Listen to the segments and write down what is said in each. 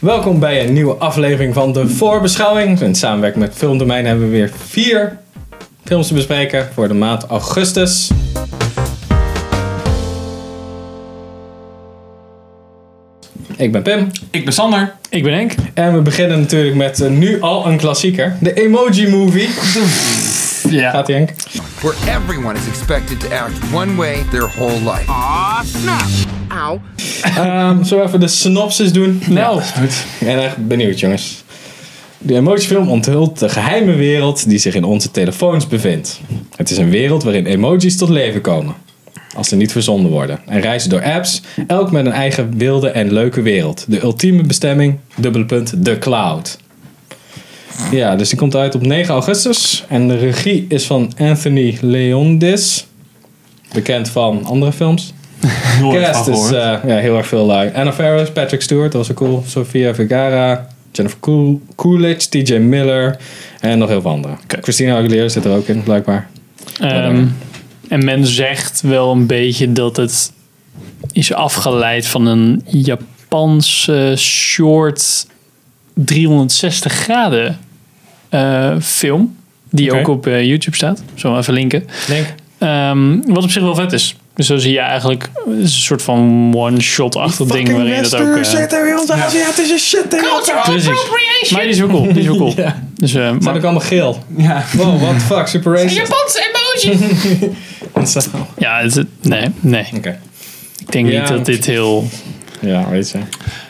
Welkom bij een nieuwe aflevering van de Voorbeschouwing. In samenwerking met Filmdomein hebben we weer vier films te bespreken voor de maand augustus. Ik ben Pim Ik ben Sander. Ik ben Henk. en we beginnen natuurlijk met eh, nu al een klassieker, de Emoji Movie. Ja. Gaat ie Henk? where everyone is expected to act one way their whole life. Ehm, zullen we even de synopsis doen? Nou, Goed. Ik ben echt benieuwd, jongens. De emotiefilm onthult de geheime wereld die zich in onze telefoons bevindt. Het is een wereld waarin emojis tot leven komen. Als ze niet verzonden worden. En reizen door apps, elk met een eigen wilde en leuke wereld. De ultieme bestemming, dubbele punt, de cloud. Ja, dus die komt uit op 9 augustus. En de regie is van Anthony Leondis. Bekend van andere films. Nooit Cast is eh, ja, heel erg veel lui. Anna Faris, Patrick Stewart, dat was ook cool. Sofia Vergara, Jennifer Cool- Coolidge, TJ Miller en nog heel veel anderen. Christina Aguilera zit er ook in, blijkbaar. ehm, en men zegt wel een beetje dat het is afgeleid van een Japanse short 360 graden eh, film. Die ook op eh, YouTube staat. Zo even linken. Denk. Ehm, wat op zich wel vet is. Dus zo zie je eigenlijk het een soort van one-shot-achtig ding waarin je dat ook... eh, er weer onze Aziatische shit precies. Maar die is wel cool. Die is wel cool. Ja. Dus, eh, Zijn maar, ook allemaal geel. Ja. Wow, what the fuck, super racist. Japanse emoji! Zo. Ja, het, nee, nee. Oké. Ik denk Ja. niet dat dit heel... Ja, weet je.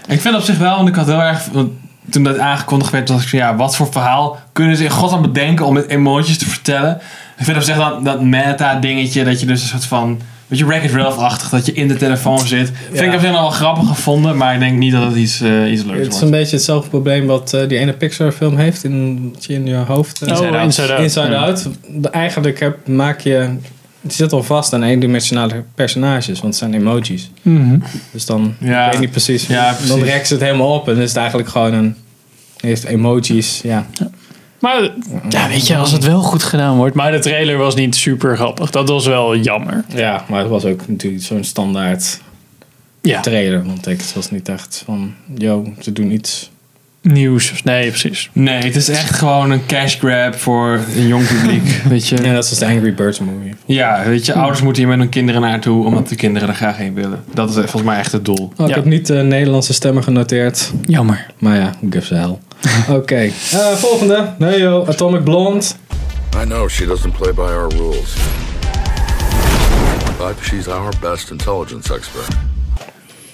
Ik vind op zich wel, want ik had heel erg... want Toen dat aangekondigd werd, dacht ik van ja, wat voor verhaal kunnen ze in godsnaam bedenken om met emoties te vertellen? Ik vind op zich dat, dat meta dingetje, dat je dus een soort van... Weet je, Wreck-It Ralph-achtig, dat je in de telefoon zit. Vind ik op zich nog wel grappig gevonden, maar ik denk niet dat het iets, eh, iets leuks Het is wordt. een beetje hetzelfde probleem wat eh, die ene Pixar film heeft in, in je hoofd. eh, Oh, Out. Inside Out. Inside Ja. Out. De- Eigenlijk heb, maak je. Het zit al vast aan eendimensionale personages, want het zijn emojis. Dus dan. Ja. Ik weet niet precies. Ja, Dan rekt ze het helemaal op en dan is het eigenlijk gewoon een. Heeft emojis, ja. Maar ja, weet je, als het wel goed gedaan wordt. Maar de trailer was niet super grappig. Dat was wel jammer. Ja, maar het was ook natuurlijk zo'n standaard Ja, trailer. Want ik, het was niet echt van, yo, ze doen iets. nieuws. Nee, precies. Nee, het is echt gewoon een cash grab voor een jong publiek. weet je? Ja, dat is de Angry Birds movie. Ja, weet je, ouders moeten hier met hun kinderen naartoe omdat de kinderen er graag heen willen. Dat is volgens mij echt het doel. Oh, ik Ja. heb niet de Nederlandse stemmen genoteerd. Jammer. Maar ja, gives a hell. Oké, eh, volgende. Nee yo, Atomic Blonde. I know she doesn't play by our rules. But she's our best intelligence expert.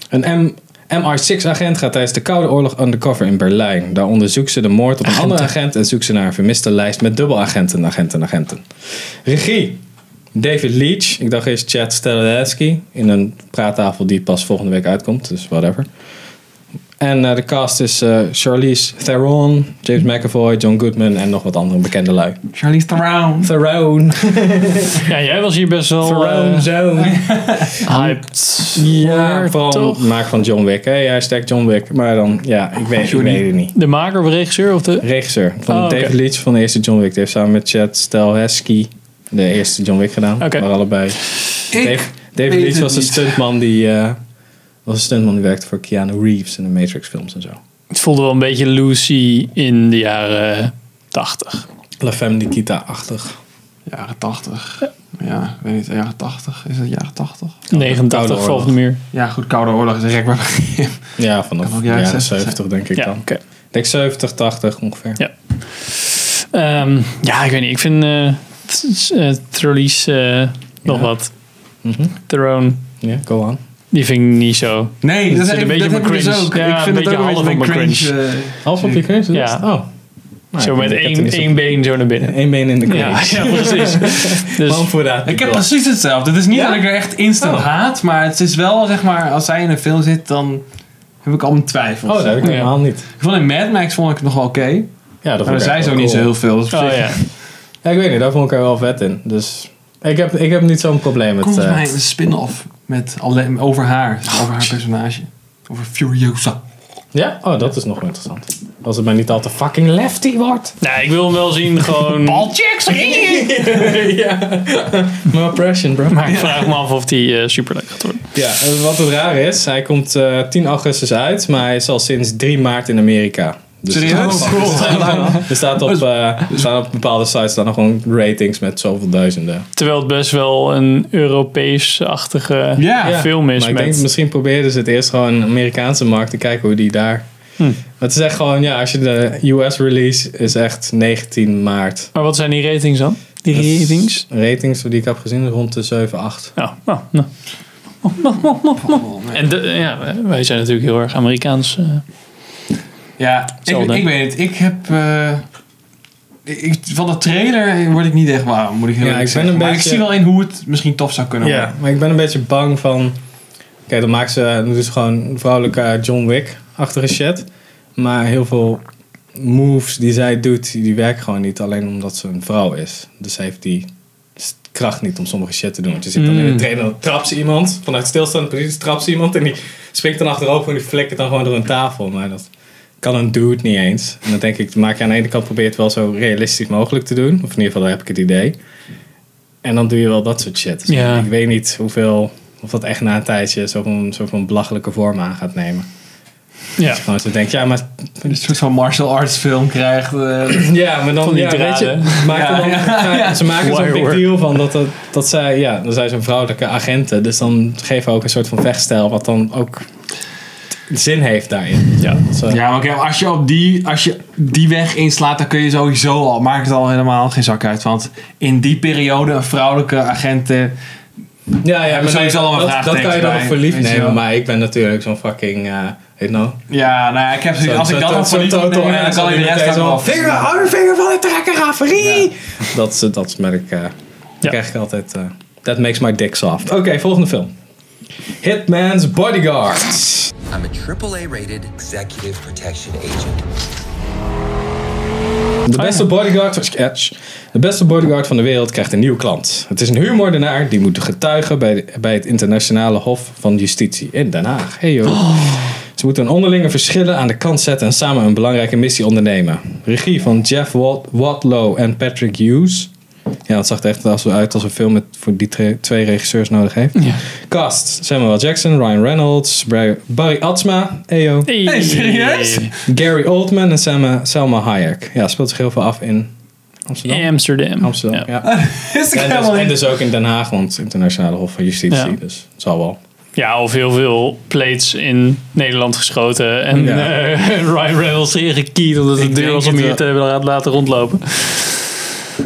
Een M MI6-agent gaat tijdens de Koude Oorlog undercover in Berlijn. Daar onderzoekt ze de moord op een andere agent en zoekt ze naar een vermiste lijst met dubbelagenten, agenten, agenten. Regie. David Leach. Ik dacht eerst Chad Stahelski. In een praattafel die pas volgende week uitkomt. Dus whatever. En eh, de cast is eh, Charlize Theron, James McAvoy, John Goodman en nog wat andere bekende lui. Charlize Theron. Theron. Ja, jij was hier best wel Theron eh, Zone. hyped. Ja, voor, vooral toch? maak van John Wick. Hè? Hij sterk John Wick. Maar dan, ja, ik weet, ik weet het niet. De maker of regisseur of de... Regisseur van Oh. David Leach van de eerste John Wick. Die heeft samen met Chad Stahelski de eerste John Wick gedaan. Oké. Maar allebei. Dave, David het was een niet. stuntman die... was een stuntman die werkte voor Keanu Reeves in de Matrix films en zo. Het voelde wel een beetje Lucy in de jaren 80. La Femme Nikita-achtig. Jaren 80. Ja, ik weet niet, jaren 80. Is het jaren 80? 89 Koude valt Oorlog. de muur. Ja, goed, Koude Oorlog is een rek waar begin. Ja, vanaf de jaren jaren 60 70 denk ik Ja, dan. oké. Ik denk 70, 80 ongeveer. Ja. Ehm, ja, ik weet niet. Ik vind eh eh, Trollies eh, nog Ja. wat. Mhm. Throne, Ja, go on. Die vind ik niet zo. Nee, Dat is een beetje dat ik dus cringe. ook. Ja, ik een vind het beetje ook een half beetje mijn cringe. cringe. eh, Half op je cringe? Ja. Oh. Nou, zo met één, één been zo naar binnen. Eén been in de cringe. Ja, ja precies. Dus. Ik heb precies hetzelfde. Het is niet Ja? dat ik er echt instant Oh. haat, maar het is wel, zeg maar, als zij in een film zit, dan heb ik al mijn twijfels. Oh, dat heb ik Ja. helemaal niet. Ik vond in Mad Max vond ik het nog wel oké. Ja, dat Maar vond ik zij zo wel niet zo heel veel. Dus oh ja. Ja, ik weet niet, daar vond ik er wel vet in. Dus ik heb, ik heb niet zo'n probleem met... Volgens eh, mij een spin-off met alleen, over haar. over haar personage. Over Furiosa. Ja? Oh, dat is nog wel interessant. Als het maar niet al te fucking lefty wordt. Nou, ik wil hem wel zien gewoon... Jackson! ja. No oppression, bro. Maar ik vraag me af of die eh super leuk gaat worden. Ja, wat het raar is, hij komt eh, 10 augustus uit, maar hij is al sinds 3 maart in Amerika. Dus Serieus? Er staat- op, eh, er staan op bepaalde sites staan nog gewoon ratings met zoveel duizenden. Terwijl het best wel een Europees-achtige film is. maar ik met, denk, misschien probeerden ze het eerst gewoon de Amerikaanse markt te kijken hoe die daar... Hm. Maar het is echt gewoon, ja, als je de US release is echt 19 maart. Maar wat zijn die ratings dan? Die ratings? Ratings die ik heb gezien rond de 7, 8. Ja, nou, nou. En de, ja, wij zijn natuurlijk heel erg Amerikaans. eh. Ja, ik, ik weet het. Ik heb... eh, ik, van de trailer word ik niet echt warm, moet ik heel Ja, eerlijk ik ben zeggen. een Maar beetje- ik zie wel in hoe het misschien tof zou kunnen Ja, worden. maar ik ben een beetje bang van... Oké, dan maken ze ze gewoon vrouwelijke John Wick-achtige shit. Maar heel veel moves die zij doet, die werken gewoon niet. Alleen omdat ze een vrouw is. Dus ze heeft die kracht niet om sommige shit te doen. Want je zit dan in de Mm. trainer, dan trapt ze iemand. Vanuit stilstaande positie trapt ze iemand. En die springt dan achterover en die flikkert dan gewoon door een tafel. Maar dat kan een dude niet eens. En dan denk ik, maak je aan de ene kant probeer het wel zo realistisch mogelijk te doen. Of in ieder geval, daar heb ik het idee. En dan doe je wel dat soort shit. Dus Ja. Ik weet niet hoeveel, of dat echt na een tijdje zo'n zo van belachelijke vorm aan gaat nemen. ja. Gewoon zo denk ja, maar, Een soort van martial arts film krijgt. eh, ja, maar dan Van die ja, weet je, er Ja, dan, ja, ja, Ze maken zo'n big deal van dat, dat, dat zij, ja, dan zijn ze een vrouwelijke agenten. Dus dan geven we ook een soort van vechtstijl wat dan ook zin heeft daarin. Ja. Zo. Ja, maar oké, als je op die, als je die weg inslaat, dan kun je sowieso al, maakt het al helemaal geen zak uit. Want in die periode een vrouwelijke agent. eh, Ja, ja, maar sowieso al een dat, dat kan je dan nog je nemen. Maar ik ben natuurlijk zo'n fucking, eh weet je nou? ja, nou ja, ik heb zoiets- als ik dat dan moet total nemen, dan kan ik de rest die ook wel. Vinger, hou vinger van de trekker af! Dat, dat merk, eh Ja. krijg ik altijd. eh that makes my dick soft. Oké, volgende film. Hitman's Bodyguard. I'm a AAA-rated executive protection agent. De beste bodyguard sketch. De beste bodyguard van de wereld krijgt een nieuwe klant. Het is een huurmoordenaar die moet getuigen bij, bij het internationale hof van justitie in Den Haag. Hey joh. Ze moeten hun onderlinge verschillen aan de kant zetten en samen een belangrijke missie ondernemen. Regie van Jeff Wat- Wadlow en Patrick Hughes. Ja, het zag er echt als, uit als een film met voor die twee regisseurs nodig heeft. Cast: Samuel Jackson, Ryan Reynolds, Barry Atsma, Eyo, Hey, serieus? Gary Oldman en Selma, Selma Hayek. Ja, speelt zich heel veel af in Amsterdam. Amsterdam. Amsterdam, Ja. ja. Is En, dus, en dus ook in Den Haag, want internationale hof van justitie. Ja. Dus het zal wel. Ja, of heel veel plates in Nederland geschoten. En Ja. eh, Ryan Reynolds ingekiet omdat het duur was om het hier te hebben laten rondlopen.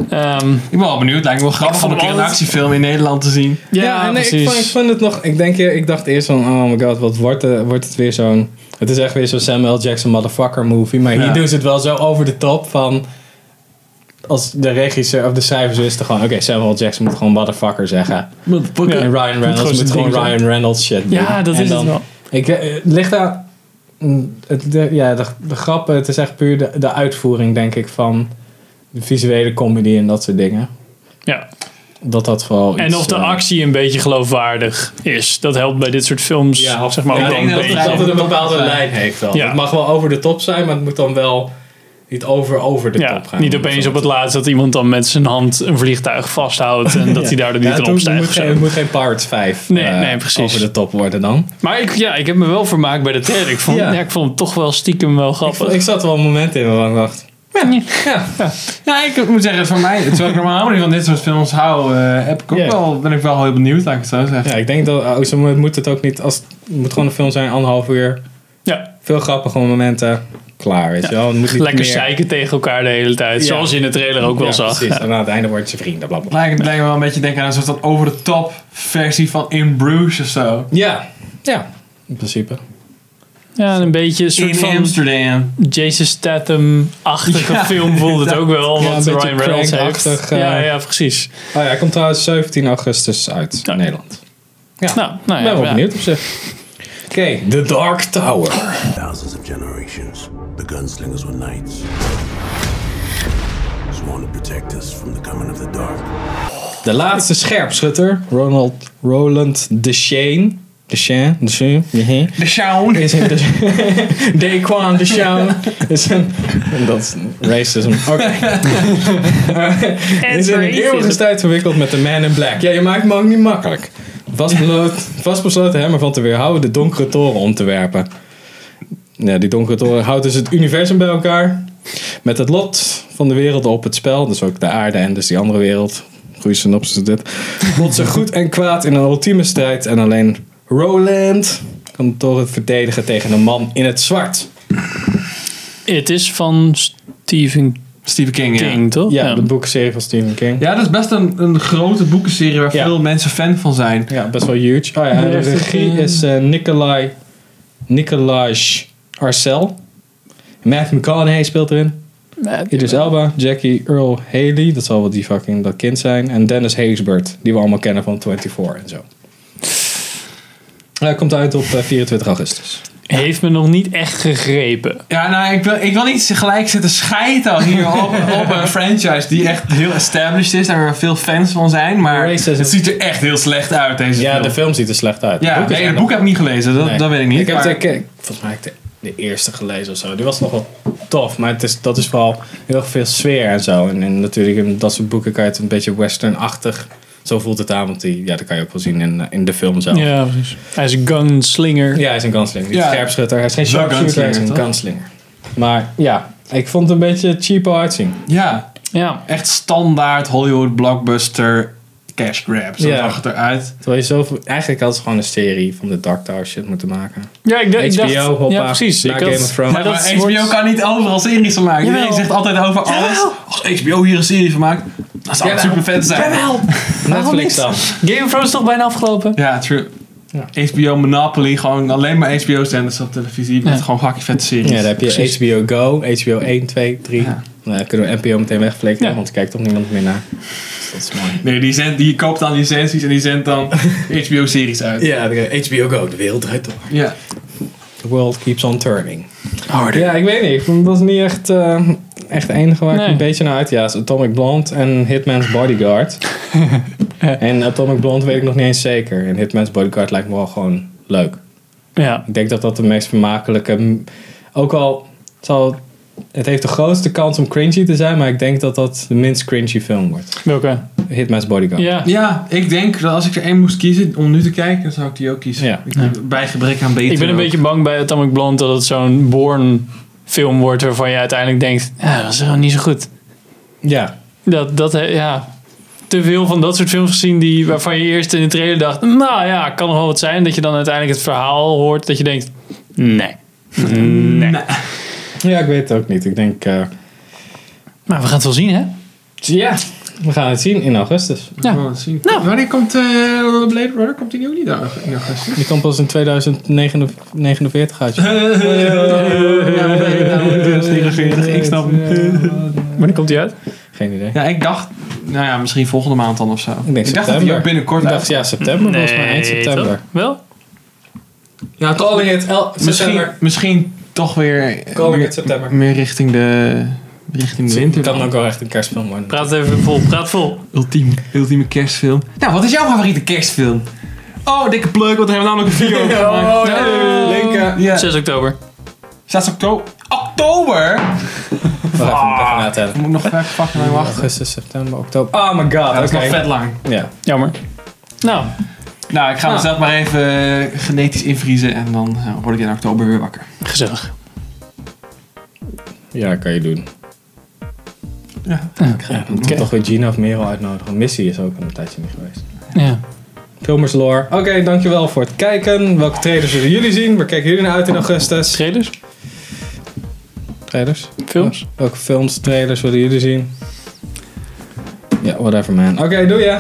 Ehm, Ik ben wel benieuwd. Lijkt me wel grappig om een keer een actiefilm in Nederland te zien. ja, en nee, ik, precies. vond, ik vond het nog. Ik denk, ik dacht eerst van, oh my god, wat wordt, het- wordt het weer zo'n. Het is echt weer zo'n Samuel Jackson motherfucker movie. Maar Ja. hier doen ze het wel zo over de top van. Als de regisseur of de schrijvers wisten gewoon, oké, Samuel Jackson moet gewoon motherfucker zeggen. Ja. En Ryan Reynolds moet gewoon Ryan Reynolds shit doen. Ja, dat En is dan- het wel. Ik, eh, het ligt daar. Het, de, ja, de, de grappen, het is echt puur de, de uitvoering, denk ik, van visuele comedy en dat soort dingen. Ja. Dat dat vooral. En iets, of de eh, actie een beetje geloofwaardig is. Dat helpt bij dit soort films. Ja, of, zeg maar ja, ook ik wel denk een dat, het- beetje. dat het een bepaalde Ja. lijn heeft wel. Ja. Het mag wel over de top zijn, maar het moet dan wel niet over, over de Ja, top gaan. niet opeens op het laatst dat iemand dan met zijn hand een vliegtuig vasthoudt en dat hij daardoor niet ja, kan het, moet, geen, het moet geen Pirates 5 Nee, eh, nee, precies. over de top worden dan. Maar ik, ja, ik heb me wel vermaakt bij de trailer. Ik vond, Ja. ja. ik vond hem toch wel stiekem wel Ik, grappig. vond- ik zat er wel een moment in waar ik dacht... Ja, ja. Ja, ik moet zeggen, voor mij, terwijl ik normaal niet van dit soort films hou, eh, heb ik ook wel, ben ik wel heel benieuwd, laat ik het zo zeggen. ja, ik denk dat oh, ze moet het ook niet... Als, het moet gewoon een film zijn, anderhalf uur. ja, Veel grappige momenten. Klaar, weet je wel. Het moet niet lekker meer... zeiken tegen elkaar de hele tijd. Ja. Zoals je in de trailer ook wel Ja, zag. precies. En aan het einde worden ze vrienden, bla bla. bla. Lijkt het lijkt me wel een beetje denken aan een soort van over-the-top versie van In Bruges of zo. Ja, ja. In principe. Ja, en een beetje een soort In van Amsterdam. Jason Statham-achtige Ja, film voelde het ook wel. Ja, wat beetje Ryan Reynolds heeft. Crank-achtig, eh. Ja, ja, precies. Oh ja, hij komt trouwens 17 augustus uit Ja. in Nederland. Ja, Nou, nou ik ja, ben wel ja. benieuwd op zich. Oké, The Dark Tower. Thousands of generations, the gunslingers were knights. Sworn to protect us from the coming of the dark. De laatste scherpschutter, Ronald Roland Deschain. Deschain, Deschain. De Shaun. Is in de Daquan Deschain. Is een, dat is een racism. Oké. is in een eeuwige strijd verwikkeld met de Man in Black. Ja, je maakt me ook niet makkelijk. Vastbesloten, vastbesloten hem ervan te weerhouden de donkere toren om te werpen. Ja, die donkere toren houdt dus het universum bij elkaar. Met het lot van de wereld op het spel. Dus ook de aarde en dus die andere wereld. Goeie synopsis dit. Botsen goed en kwaad in een ultieme strijd. En alleen Roland kan toren verdedigen tegen een man in het zwart. Het is van Stephen Stephen King, ja. Toch? Ja, de boekenserie van Stephen King. Ja, dat is best een, een grote boekenserie waar Ja. veel mensen fan van zijn. Ja, best wel huge. Oh ja, de regie dat, is eh Nikolai, Nikolaj Arcel. Matthew McConaughey speelt erin. Idris Elba, Jackie Earl Haley, dat zal wel die fucking dat kind zijn. En Dennis Haysbert, die we allemaal kennen van 24 en zo. Hij komt uit op eh, 24 augustus. Heeft me nog niet echt gegrepen. Ja, nou, ik wil, ik wil niet gelijk zitten schijten hier op, op een franchise die echt heel established is. Daar waar veel fans van zijn. Maar Racism. het ziet er echt heel slecht uit, deze Ja, film. de film ziet er slecht uit. Ja, boek is nee, er het nog- boek heb ik niet gelezen. Dat, Nee. dat weet ik niet. Ik heb de, ik- volgens mij heb ik de, de eerste gelezen of zo. Die was nog wel tof, maar het is, dat is vooral heel veel sfeer en zo. En, en natuurlijk in dat soort boeken kan je het een beetje western-achtig. Zo voelt het aan, want die, ja, dat kan je ook wel zien in, eh, in de film zelf. Ja, precies. Hij is een gunslinger. Ja, hij is een gunslinger. Ja. scherpschutter. Hij is geen sharpshooter, hij is een gunslinger. Maar ja, ik vond het een beetje cheapo uitzien. Ja, Ja. echt standaard Hollywood blockbuster cash grab. Zo Ja. zag het eruit. Terwijl je zoveel... Eigenlijk had ze gewoon een serie van de Dark Tower shit moeten maken. Ja, ik, HBO, hoppa, ja, precies. na Ik had- Game of Thrones. Maar HBO wordt- kan niet overal series van maken. Jawel. Iedereen zegt altijd over alles. Als HBO hier een serie van maakt, dan zou het Jawel. super vet zijn. Netflix dan. Game of Thrones is toch bijna afgelopen? Ja, true. HBO Monopoly, gewoon alleen maar HBO-zenders op televisie. Met Ja. gewoon hakje vette series. Ja, dan heb je Precies. HBO Go, HBO 1, 2, 3. Ja. Nou, dan kunnen we NPO meteen wegflikken, Ja. want er kijkt toch niemand meer naar. Dat is mooi. Nee, die, zendt, die koopt dan licenties en die zendt dan HBO-series uit. Ja, de- HBO Go, de wereld draait door. Ja. The world keeps on turning. Ja, ik weet niet. Dat is niet echt, eh, echt het enige waar ik een beetje naar uit. Ja, is Atomic Blonde en Hitman's Bodyguard. en Atomic Blonde weet ik nog niet eens zeker. En Hitman's Bodyguard lijkt me wel gewoon leuk. Ja. Ik denk dat dat de meest vermakelijke... Ook al zal... Het heeft de grootste kans om cringy te zijn, maar ik denk dat dat de minst cringy film wordt. Welke? Hitman's Bodyguard. Ja. ja, ik denk dat als ik er één moest kiezen om nu te kijken, dan zou ik die ook kiezen. Ja. Ik- Bij gebrek aan beter. Ik ben een ook. beetje bang bij Atomic Blonde dat het zo'n Born film wordt waarvan je uiteindelijk denkt, ja, dat is gewoon niet zo goed. Ja. Dat, dat, ja, te veel van dat soort films gezien die, waarvan je eerst in de trailer dacht, nou ja, kan nog wel wat zijn. Dat je dan uiteindelijk het verhaal hoort dat je denkt, nee. Nee. Ja, ik weet het ook niet. Ik denk... eh, Maar we gaan het wel zien, hè? ja, we gaan het zien in augustus. Ja. Oh, zien. Wanneer komt eh Blade Runner? Komt die nu niet uit in augustus? Die komt pas in 2049 uit. ja, ik snap Wanneer komt die uit? Geen idee. Ja, ik dacht, nou ja, misschien volgende maand dan of zo. Ik denk dacht dat die ook binnenkort Ik dacht ja, september. volgens mij eind september. Wel? Ja, toch misschien, september. misschien toch weer september. meer richting de, richting de winter. Het kan ook wel echt een kerstfilm worden. Praat even vol, praat vol. Ultieme, ultieme kerstfilm. Nou, wat is jouw favoriete kerstfilm? Oh, dikke pluk, want daar hebben we namelijk een video over gemaakt. Oh, nee, linken. Ja. 6 oktober. 6 oktober. Oktober? Wacht even, even natellen. Moet ik nog even fucking lang wachten. Augustus, september, oktober. Oh my god. Ja, dat is nog vet lang. Ja. Jammer. Nou, Nou, ik ga mezelf maar even eh, genetisch invriezen en dan eh, word ik in oktober weer wakker. gezellig. ja, kan je doen. Ja. Ja, dan moet ik toch weer Gina of Merel uitnodigen. Missy is ook een tijdje niet geweest. Ja. Filmers lore. Oké, dankjewel voor het kijken. Welke trailers willen jullie zien? Waar kijken jullie naar uit in augustus? Trailers? Trailers? Films? Welke films, trailers willen jullie zien? Ja, whatever man. Oké, doe je.